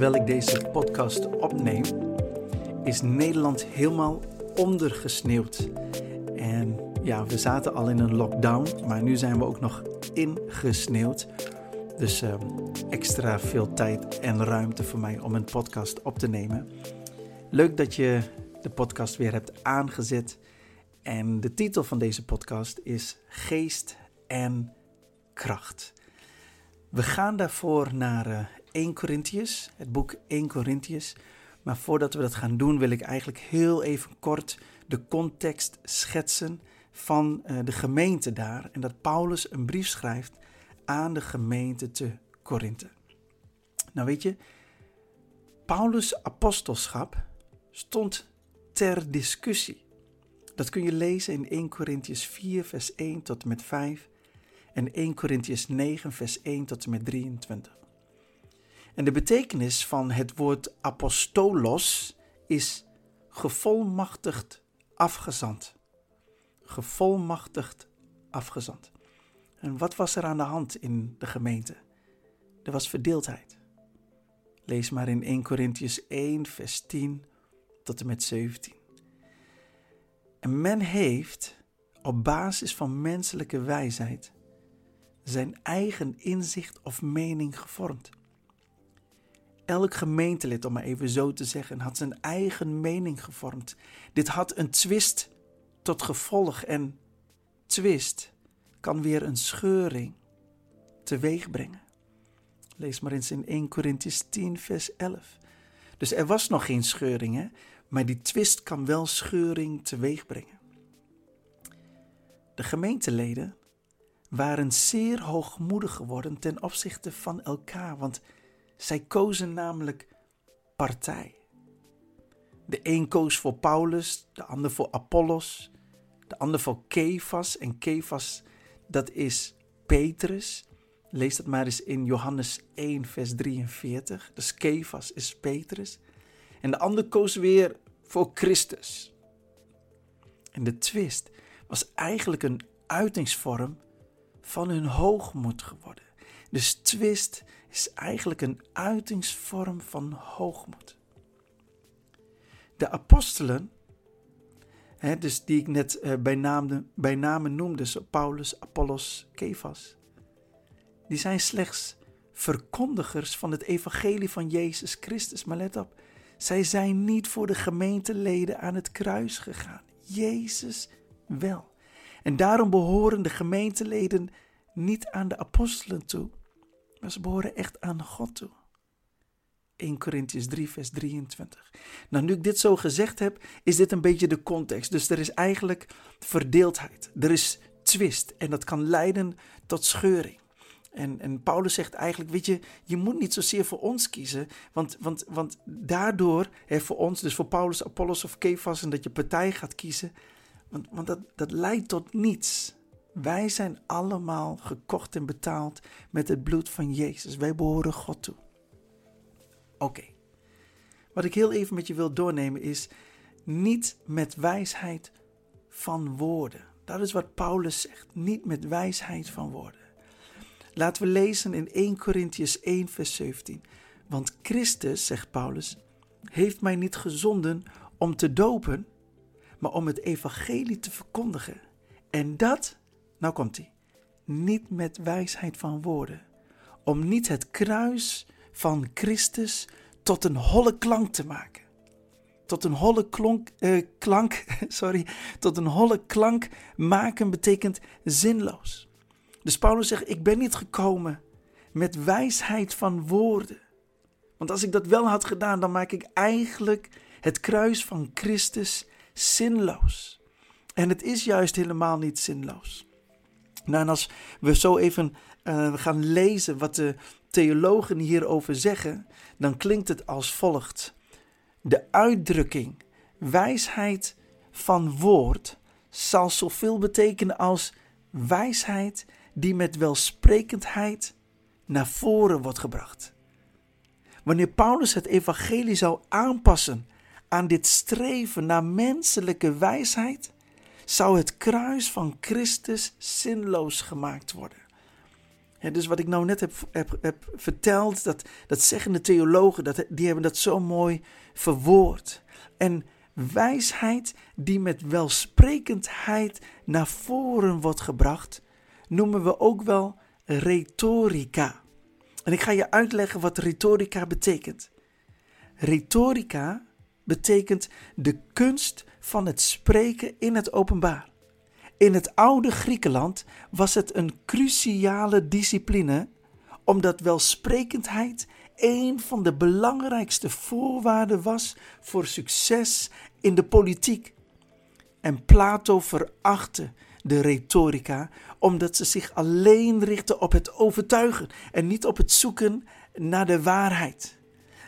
terwijl ik deze podcast opneem, is Nederland helemaal ondergesneeuwd. En ja, we zaten al in een lockdown, maar nu zijn we ook nog ingesneeuwd. Dus uh, extra veel tijd en ruimte voor mij om een podcast op te nemen. Leuk dat je de podcast weer hebt aangezet. En de titel van deze podcast is Geest en Kracht. We gaan daarvoor naar uh, 1 Corinthians, het boek 1 Corinthians. Maar voordat we dat gaan doen, wil ik eigenlijk heel even kort de context schetsen van uh, de gemeente daar. En dat Paulus een brief schrijft aan de gemeente te Korinthe. Nou weet je, Paulus' apostelschap stond ter discussie. Dat kun je lezen in 1 Corinthians 4, vers 1 tot en met 5 en 1 Corinthians 9, vers 1 tot en met 23. En de betekenis van het woord apostolos is gevolmachtigd afgezand. Gevolmachtigd afgezand. En wat was er aan de hand in de gemeente? Er was verdeeldheid. Lees maar in 1 Corinthians 1, vers 10 tot en met 17. En men heeft op basis van menselijke wijsheid zijn eigen inzicht of mening gevormd. Elk gemeentelid, om maar even zo te zeggen, had zijn eigen mening gevormd. Dit had een twist tot gevolg en twist kan weer een scheuring teweeg brengen. Lees maar eens in 1 Corinthians 10, vers 11. Dus er was nog geen scheuring, hè? maar die twist kan wel scheuring teweeg brengen. De gemeenteleden waren zeer hoogmoedig geworden ten opzichte van elkaar, want zij kozen namelijk partij. De een koos voor Paulus, de ander voor Apollos, de ander voor Kefas. En Kefas, dat is Petrus. Lees dat maar eens in Johannes 1, vers 43. Dus Kefas is Petrus. En de ander koos weer voor Christus. En de twist was eigenlijk een uitingsvorm van hun hoogmoed geworden. Dus twist is eigenlijk een uitingsvorm van hoogmoed. De apostelen, hè, dus die ik net uh, bij, naam, bij namen noemde, Paulus, Apollos, Kefas, die zijn slechts verkondigers van het evangelie van Jezus Christus. Maar let op, zij zijn niet voor de gemeenteleden aan het kruis gegaan. Jezus wel. En daarom behoren de gemeenteleden niet aan de apostelen toe, maar ze behoren echt aan God toe. 1 Corinthians 3, vers 23. Nou, nu ik dit zo gezegd heb, is dit een beetje de context. Dus er is eigenlijk verdeeldheid. Er is twist en dat kan leiden tot scheuring. En, en Paulus zegt eigenlijk, weet je, je moet niet zozeer voor ons kiezen, want, want, want daardoor, hè, voor ons, dus voor Paulus, Apollos of Kefas, en dat je partij gaat kiezen, want, want dat, dat leidt tot niets. Wij zijn allemaal gekocht en betaald met het bloed van Jezus. Wij behoren God toe. Oké. Wat ik heel even met je wil doornemen is niet met wijsheid van woorden. Dat is wat Paulus zegt. Niet met wijsheid van woorden. Laten we lezen in 1 Corinthians 1, vers 17. Want Christus, zegt Paulus, heeft mij niet gezonden om te dopen, maar om het evangelie te verkondigen. En dat nou komt hij. Niet met wijsheid van woorden. Om niet het kruis van Christus tot een holle klank te maken. Tot een holle klonk, eh, klank, sorry, tot een holle klank maken betekent zinloos. Dus Paulus zegt: Ik ben niet gekomen met wijsheid van woorden. Want als ik dat wel had gedaan, dan maak ik eigenlijk het kruis van Christus zinloos. En het is juist helemaal niet zinloos. Nou, en als we zo even uh, gaan lezen wat de theologen hierover zeggen, dan klinkt het als volgt. De uitdrukking wijsheid van woord zal zoveel betekenen als wijsheid die met welsprekendheid naar voren wordt gebracht. Wanneer Paulus het evangelie zou aanpassen aan dit streven naar menselijke wijsheid, zou het kruis van Christus zinloos gemaakt worden. dus wat ik nou net heb, heb, heb verteld, dat, dat zeggen de theologen, dat, die hebben dat zo mooi verwoord. En wijsheid die met welsprekendheid naar voren wordt gebracht, noemen we ook wel retorica. En ik ga je uitleggen wat retorica betekent. Retorica betekent de kunst van het spreken in het openbaar. In het oude Griekenland was het een cruciale discipline, omdat welsprekendheid een van de belangrijkste voorwaarden was voor succes in de politiek. En Plato verachtte de retorica omdat ze zich alleen richtte op het overtuigen en niet op het zoeken naar de waarheid.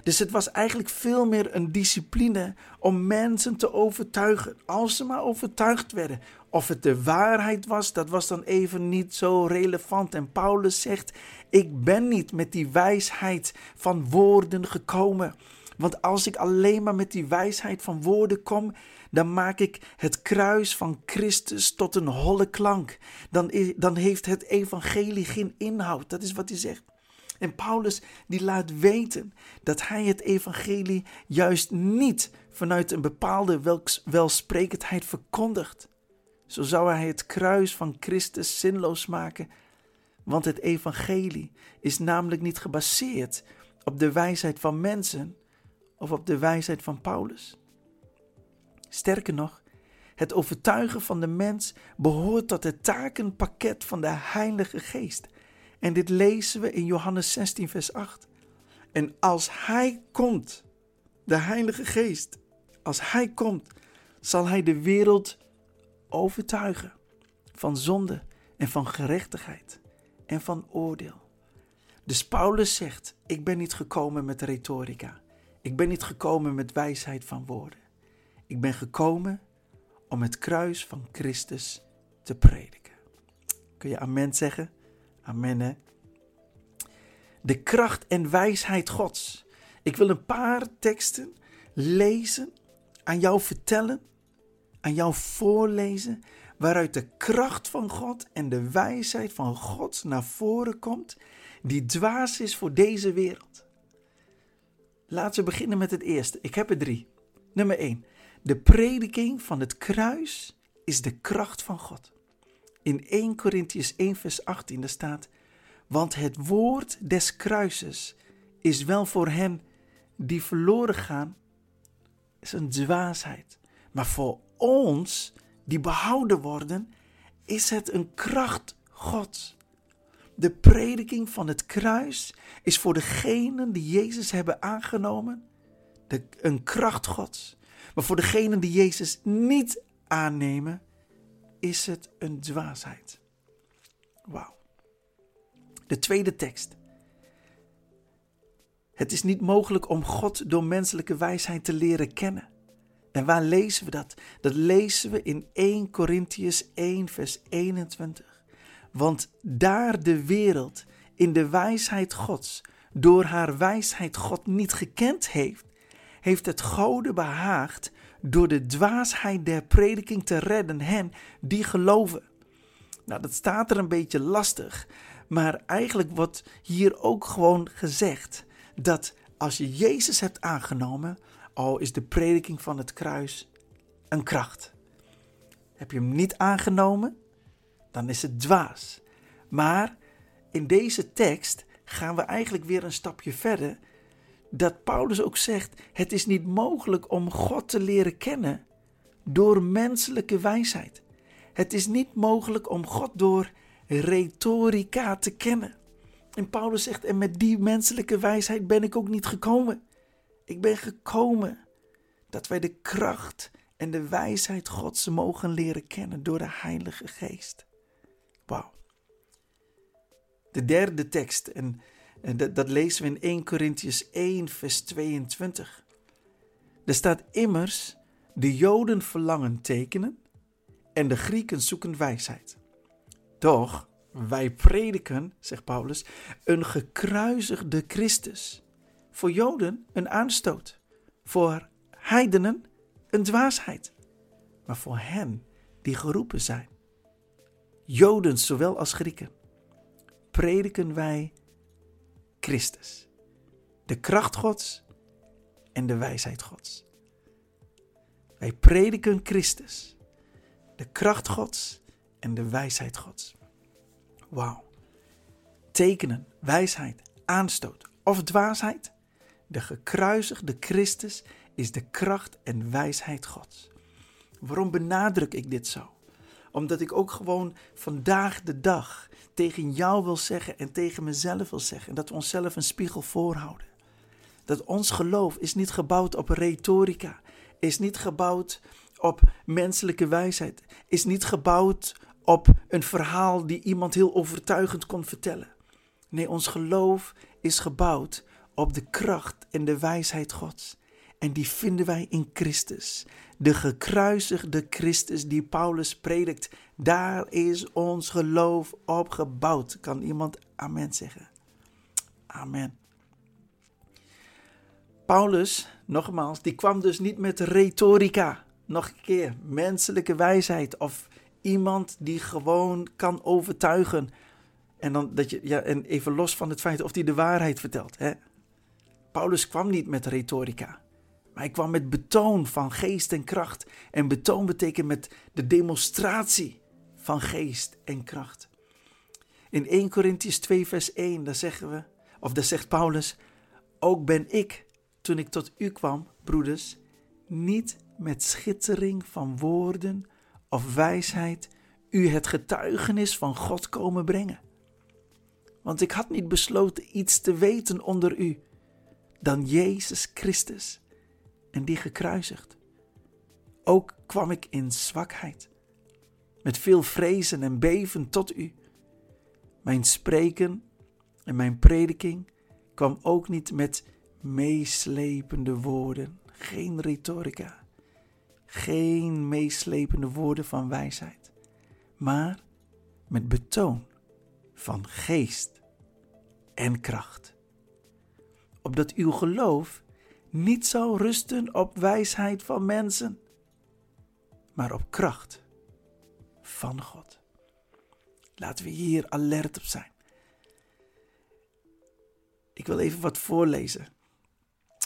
Dus het was eigenlijk veel meer een discipline om mensen te overtuigen. Als ze maar overtuigd werden. Of het de waarheid was, dat was dan even niet zo relevant. En Paulus zegt: Ik ben niet met die wijsheid van woorden gekomen. Want als ik alleen maar met die wijsheid van woorden kom, dan maak ik het kruis van Christus tot een holle klank. Dan, dan heeft het evangelie geen inhoud. Dat is wat hij zegt. En Paulus die laat weten dat hij het evangelie juist niet vanuit een bepaalde welsprekendheid verkondigt. Zo zou hij het kruis van Christus zinloos maken, want het evangelie is namelijk niet gebaseerd op de wijsheid van mensen of op de wijsheid van Paulus. Sterker nog, het overtuigen van de mens behoort tot het takenpakket van de Heilige Geest. En dit lezen we in Johannes 16, vers 8. En als Hij komt, de Heilige Geest, als Hij komt, zal Hij de wereld overtuigen van zonde en van gerechtigheid en van oordeel. Dus Paulus zegt: Ik ben niet gekomen met retorica. Ik ben niet gekomen met wijsheid van woorden. Ik ben gekomen om het kruis van Christus te prediken. Kun je amen zeggen? Amen. De kracht en wijsheid Gods. Ik wil een paar teksten lezen, aan jou vertellen, aan jou voorlezen, waaruit de kracht van God en de wijsheid van God naar voren komt, die dwaas is voor deze wereld. Laten we beginnen met het eerste. Ik heb er drie. Nummer 1. De prediking van het kruis is de kracht van God. In 1 Corinthians 1 vers 18 daar staat: Want het woord des kruises is wel voor hen die verloren gaan, is een dwaasheid. Maar voor ons die behouden worden, is het een kracht Gods. De prediking van het kruis is voor degenen die Jezus hebben aangenomen de, een kracht Gods. Maar voor degenen die Jezus niet aannemen, is het een dwaasheid. Wauw. De tweede tekst. Het is niet mogelijk om God door menselijke wijsheid te leren kennen. En waar lezen we dat? Dat lezen we in 1 Corinthians 1, vers 21. Want daar de wereld in de wijsheid Gods door haar wijsheid God niet gekend heeft, heeft het Gode behaagd door de dwaasheid der prediking te redden hen die geloven. Nou, dat staat er een beetje lastig, maar eigenlijk wordt hier ook gewoon gezegd dat als je Jezus hebt aangenomen, al is de prediking van het kruis een kracht. Heb je hem niet aangenomen, dan is het dwaas. Maar in deze tekst gaan we eigenlijk weer een stapje verder dat Paulus ook zegt: het is niet mogelijk om God te leren kennen door menselijke wijsheid. Het is niet mogelijk om God door retorica te kennen. En Paulus zegt: en met die menselijke wijsheid ben ik ook niet gekomen. Ik ben gekomen dat wij de kracht en de wijsheid Gods mogen leren kennen door de Heilige Geest. Wauw. De derde tekst, en en dat, lezen we in 1 Corinthians 1, vers 22. Er staat immers, de Joden verlangen tekenen en de Grieken zoeken wijsheid. Doch wij prediken, zegt Paulus, een gekruisigde Christus. Voor Joden een aanstoot, voor heidenen een dwaasheid, maar voor hen die geroepen zijn. Joden zowel als Grieken prediken wij Christus, de kracht Gods en de wijsheid Gods. Wij prediken Christus, de kracht Gods en de wijsheid Gods. Wauw. Tekenen, wijsheid, aanstoot of dwaasheid. De gekruisigde Christus is de kracht en wijsheid Gods. Waarom benadruk ik dit zo? Omdat ik ook gewoon vandaag de dag tegen jou wil zeggen en tegen mezelf wil zeggen dat we onszelf een spiegel voorhouden. Dat ons geloof is niet gebouwd op retorica, is niet gebouwd op menselijke wijsheid, is niet gebouwd op een verhaal die iemand heel overtuigend kon vertellen. Nee, ons geloof is gebouwd op de kracht en de wijsheid Gods. En die vinden wij in Christus. De gekruisigde Christus die Paulus predikt. Daar is ons geloof op gebouwd. Kan iemand amen zeggen? Amen. Paulus, nogmaals, die kwam dus niet met retorica. Nog een keer, menselijke wijsheid of iemand die gewoon kan overtuigen. En, dan dat je, ja, en even los van het feit of hij de waarheid vertelt. Hè? Paulus kwam niet met retorica. Hij kwam met betoon van geest en kracht. En betoon betekent met de demonstratie van geest en kracht. In 1 Corinthians 2, vers 1, daar zeggen we, of daar zegt Paulus: Ook ben ik, toen ik tot u kwam, broeders, niet met schittering van woorden of wijsheid u het getuigenis van God komen brengen. Want ik had niet besloten iets te weten onder u dan Jezus Christus en die gekruisigd. Ook kwam ik in zwakheid, met veel vrezen en beven tot u. Mijn spreken en mijn prediking kwam ook niet met meeslepende woorden, geen retorica, geen meeslepende woorden van wijsheid, maar met betoon van geest en kracht. Opdat uw geloof niet zou rusten op wijsheid van mensen, maar op kracht van God. Laten we hier alert op zijn. Ik wil even wat voorlezen.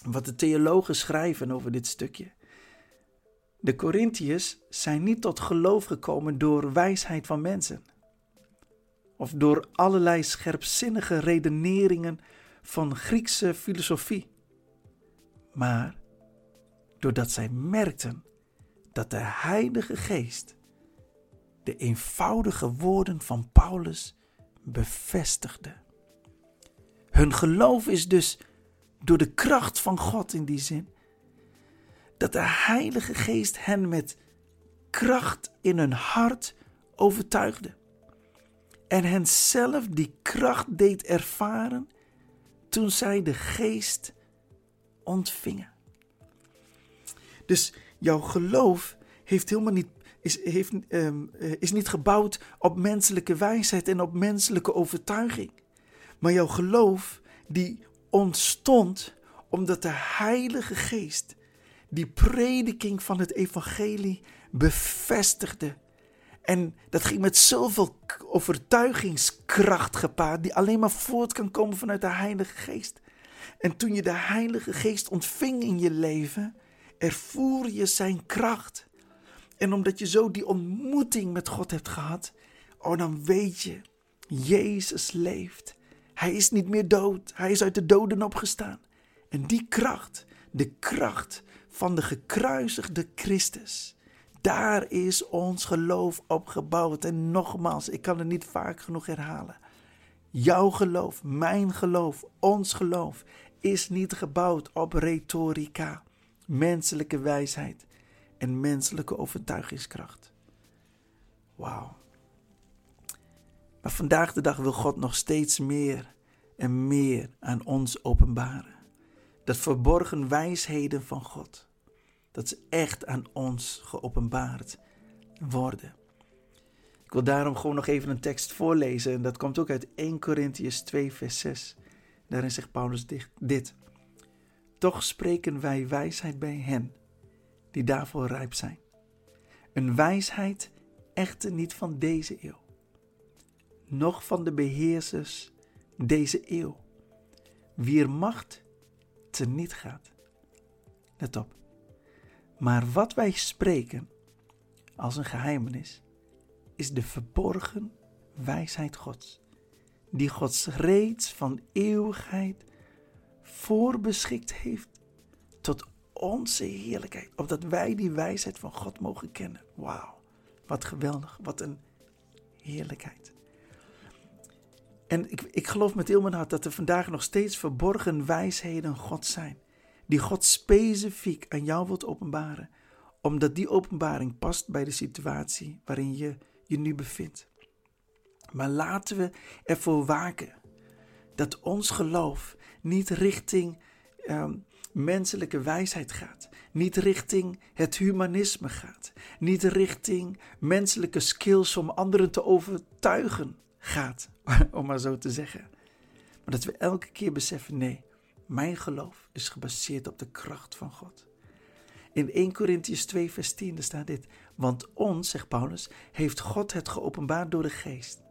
Wat de theologen schrijven over dit stukje. De Corinthiërs zijn niet tot geloof gekomen door wijsheid van mensen. Of door allerlei scherpzinnige redeneringen van Griekse filosofie maar doordat zij merkten dat de Heilige Geest de eenvoudige woorden van Paulus bevestigde. Hun geloof is dus door de kracht van God in die zin, dat de Heilige Geest hen met kracht in hun hart overtuigde en hen zelf die kracht deed ervaren toen zij de Geest ontvingen. Dus jouw geloof heeft helemaal niet, is, heeft, um, is niet gebouwd op menselijke wijsheid en op menselijke overtuiging. Maar jouw geloof die ontstond omdat de Heilige Geest die prediking van het evangelie bevestigde. En dat ging met zoveel overtuigingskracht gepaard, die alleen maar voort kan komen vanuit de Heilige Geest. En toen je de Heilige Geest ontving in je leven, ervoer je zijn kracht. En omdat je zo die ontmoeting met God hebt gehad, oh dan weet je, Jezus leeft. Hij is niet meer dood, hij is uit de doden opgestaan. En die kracht, de kracht van de gekruisigde Christus, daar is ons geloof op gebouwd. En nogmaals, ik kan het niet vaak genoeg herhalen. Jouw geloof, mijn geloof, ons geloof is niet gebouwd op retorica, menselijke wijsheid en menselijke overtuigingskracht. Wauw. Maar vandaag de dag wil God nog steeds meer en meer aan ons openbaren. Dat verborgen wijsheden van God, dat ze echt aan ons geopenbaard worden. Ik wil daarom gewoon nog even een tekst voorlezen. En dat komt ook uit 1 Corinthians 2, vers 6. Daarin zegt Paulus dit. Toch spreken wij wijsheid bij hen die daarvoor rijp zijn. Een wijsheid echter niet van deze eeuw. noch van de beheersers deze eeuw, wier macht teniet gaat. Let op. Maar wat wij spreken als een geheimenis, is de verborgen wijsheid Gods, die Gods reeds van eeuwigheid voorbeschikt heeft tot onze heerlijkheid, opdat wij die wijsheid van God mogen kennen. Wauw, wat geweldig, wat een heerlijkheid. En ik, ik geloof met heel mijn hart dat er vandaag nog steeds verborgen wijsheden God zijn, die God specifiek aan jou wilt openbaren, omdat die openbaring past bij de situatie waarin je je nu bevindt. Maar laten we ervoor waken dat ons geloof niet richting um, menselijke wijsheid gaat, niet richting het humanisme gaat, niet richting menselijke skills om anderen te overtuigen gaat, om maar zo te zeggen. Maar dat we elke keer beseffen: nee, mijn geloof is gebaseerd op de kracht van God. In 1 Corinthians 2, vers 10 staat dit: Want ons, zegt Paulus, heeft God het geopenbaard door de geest.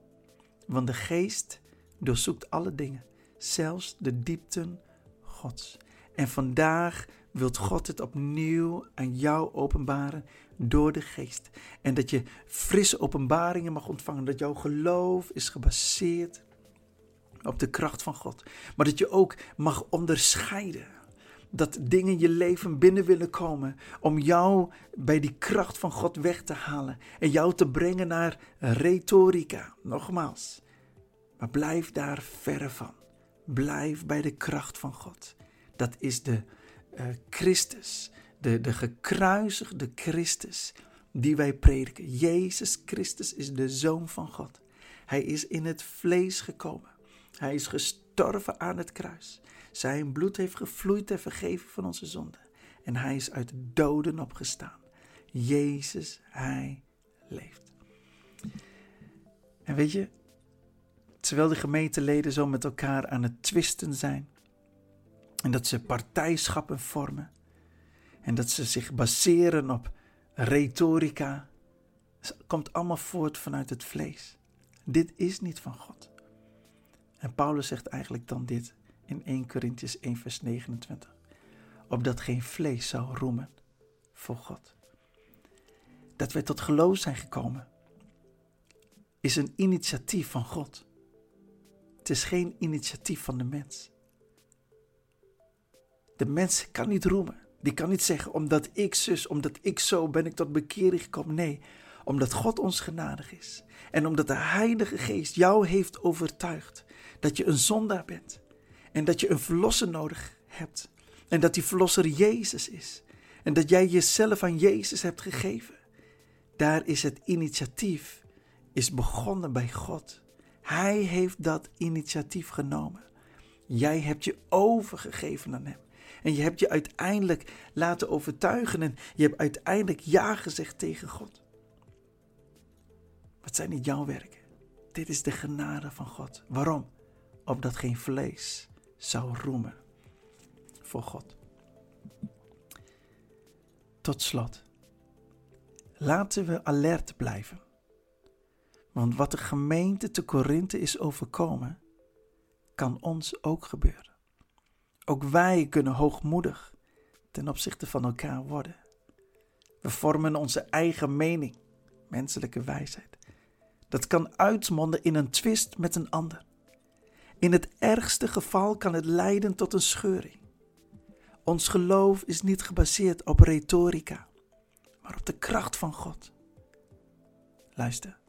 Want de geest doorzoekt alle dingen, zelfs de diepten Gods. En vandaag wilt God het opnieuw aan jou openbaren door de geest. En dat je frisse openbaringen mag ontvangen. Dat jouw geloof is gebaseerd op de kracht van God. Maar dat je ook mag onderscheiden. Dat dingen je leven binnen willen komen om jou bij die kracht van God weg te halen. En jou te brengen naar retorica. Nogmaals. Maar blijf daar verre van. Blijf bij de kracht van God. Dat is de uh, Christus, de, de gekruisigde Christus die wij prediken. Jezus Christus is de Zoon van God. Hij is in het vlees gekomen. Hij is gestorven aan het kruis. Zijn bloed heeft gevloeid ter vergeving van onze zonden. En hij is uit de doden opgestaan. Jezus, hij leeft. En weet je, terwijl de gemeenteleden zo met elkaar aan het twisten zijn, en dat ze partijschappen vormen. En dat ze zich baseren op retorica. Komt allemaal voort vanuit het vlees. Dit is niet van God. En Paulus zegt eigenlijk dan dit in 1 Corinthians 1 vers 29. Opdat geen vlees zou roemen voor God. Dat wij tot geloof zijn gekomen is een initiatief van God. Het is geen initiatief van de mens. De mens kan niet roemen. Die kan niet zeggen, omdat ik zus, omdat ik zo ben ik tot bekering gekomen. Nee, omdat God ons genadig is. En omdat de Heilige Geest jou heeft overtuigd dat je een zondaar bent. En dat je een verlosser nodig hebt. En dat die verlosser Jezus is. En dat jij jezelf aan Jezus hebt gegeven. Daar is het initiatief, is begonnen bij God. Hij heeft dat initiatief genomen. Jij hebt je overgegeven aan Hem. En je hebt je uiteindelijk laten overtuigen en je hebt uiteindelijk ja gezegd tegen God. Wat zijn niet jouw werken? Dit is de genade van God. Waarom? Opdat geen vlees zou roemen voor God. Tot slot. Laten we alert blijven. Want wat de gemeente te Korinthe is overkomen, kan ons ook gebeuren. Ook wij kunnen hoogmoedig ten opzichte van elkaar worden. We vormen onze eigen mening, menselijke wijsheid. Dat kan uitmonden in een twist met een ander. In het ergste geval kan het leiden tot een scheuring. Ons geloof is niet gebaseerd op retorica, maar op de kracht van God. Luister.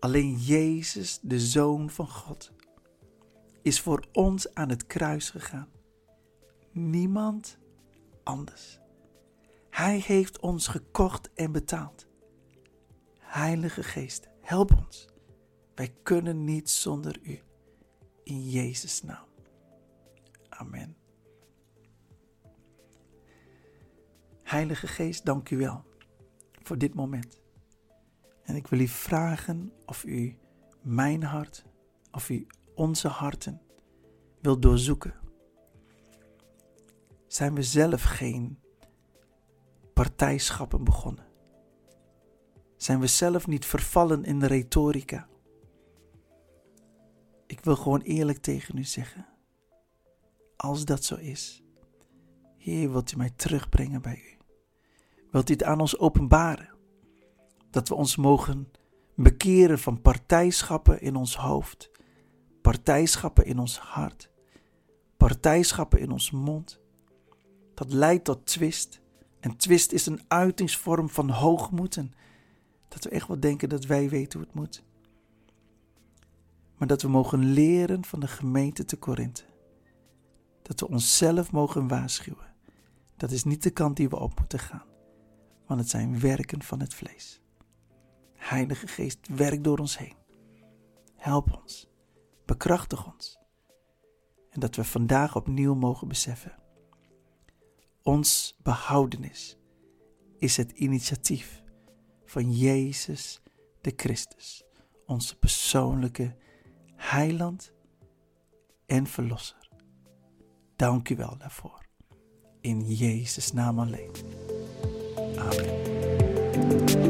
Alleen Jezus, de Zoon van God, is voor ons aan het kruis gegaan. Niemand anders. Hij heeft ons gekocht en betaald. Heilige Geest, help ons. Wij kunnen niet zonder u. In Jezus' naam. Amen. Heilige Geest, dank u wel voor dit moment. En ik wil u vragen of u mijn hart, of u onze harten wil doorzoeken. Zijn we zelf geen partijschappen begonnen? Zijn we zelf niet vervallen in de retorica? Ik wil gewoon eerlijk tegen u zeggen. Als dat zo is, Heer, wilt u mij terugbrengen bij u? Wilt u het aan ons openbaren? Dat we ons mogen bekeren van partijschappen in ons hoofd, partijschappen in ons hart, partijschappen in ons mond. Dat leidt tot twist. En twist is een uitingsvorm van hoogmoed. Dat we echt wel denken dat wij weten hoe het moet. Maar dat we mogen leren van de gemeente te Korinthe. Dat we onszelf mogen waarschuwen. Dat is niet de kant die we op moeten gaan. Want het zijn werken van het vlees. Heilige Geest, werk door ons heen. Help ons. Bekrachtig ons. En dat we vandaag opnieuw mogen beseffen. Ons behoudenis is het initiatief van Jezus de Christus, onze persoonlijke heiland en verlosser. Dank u wel daarvoor. In Jezus' naam alleen. Amen.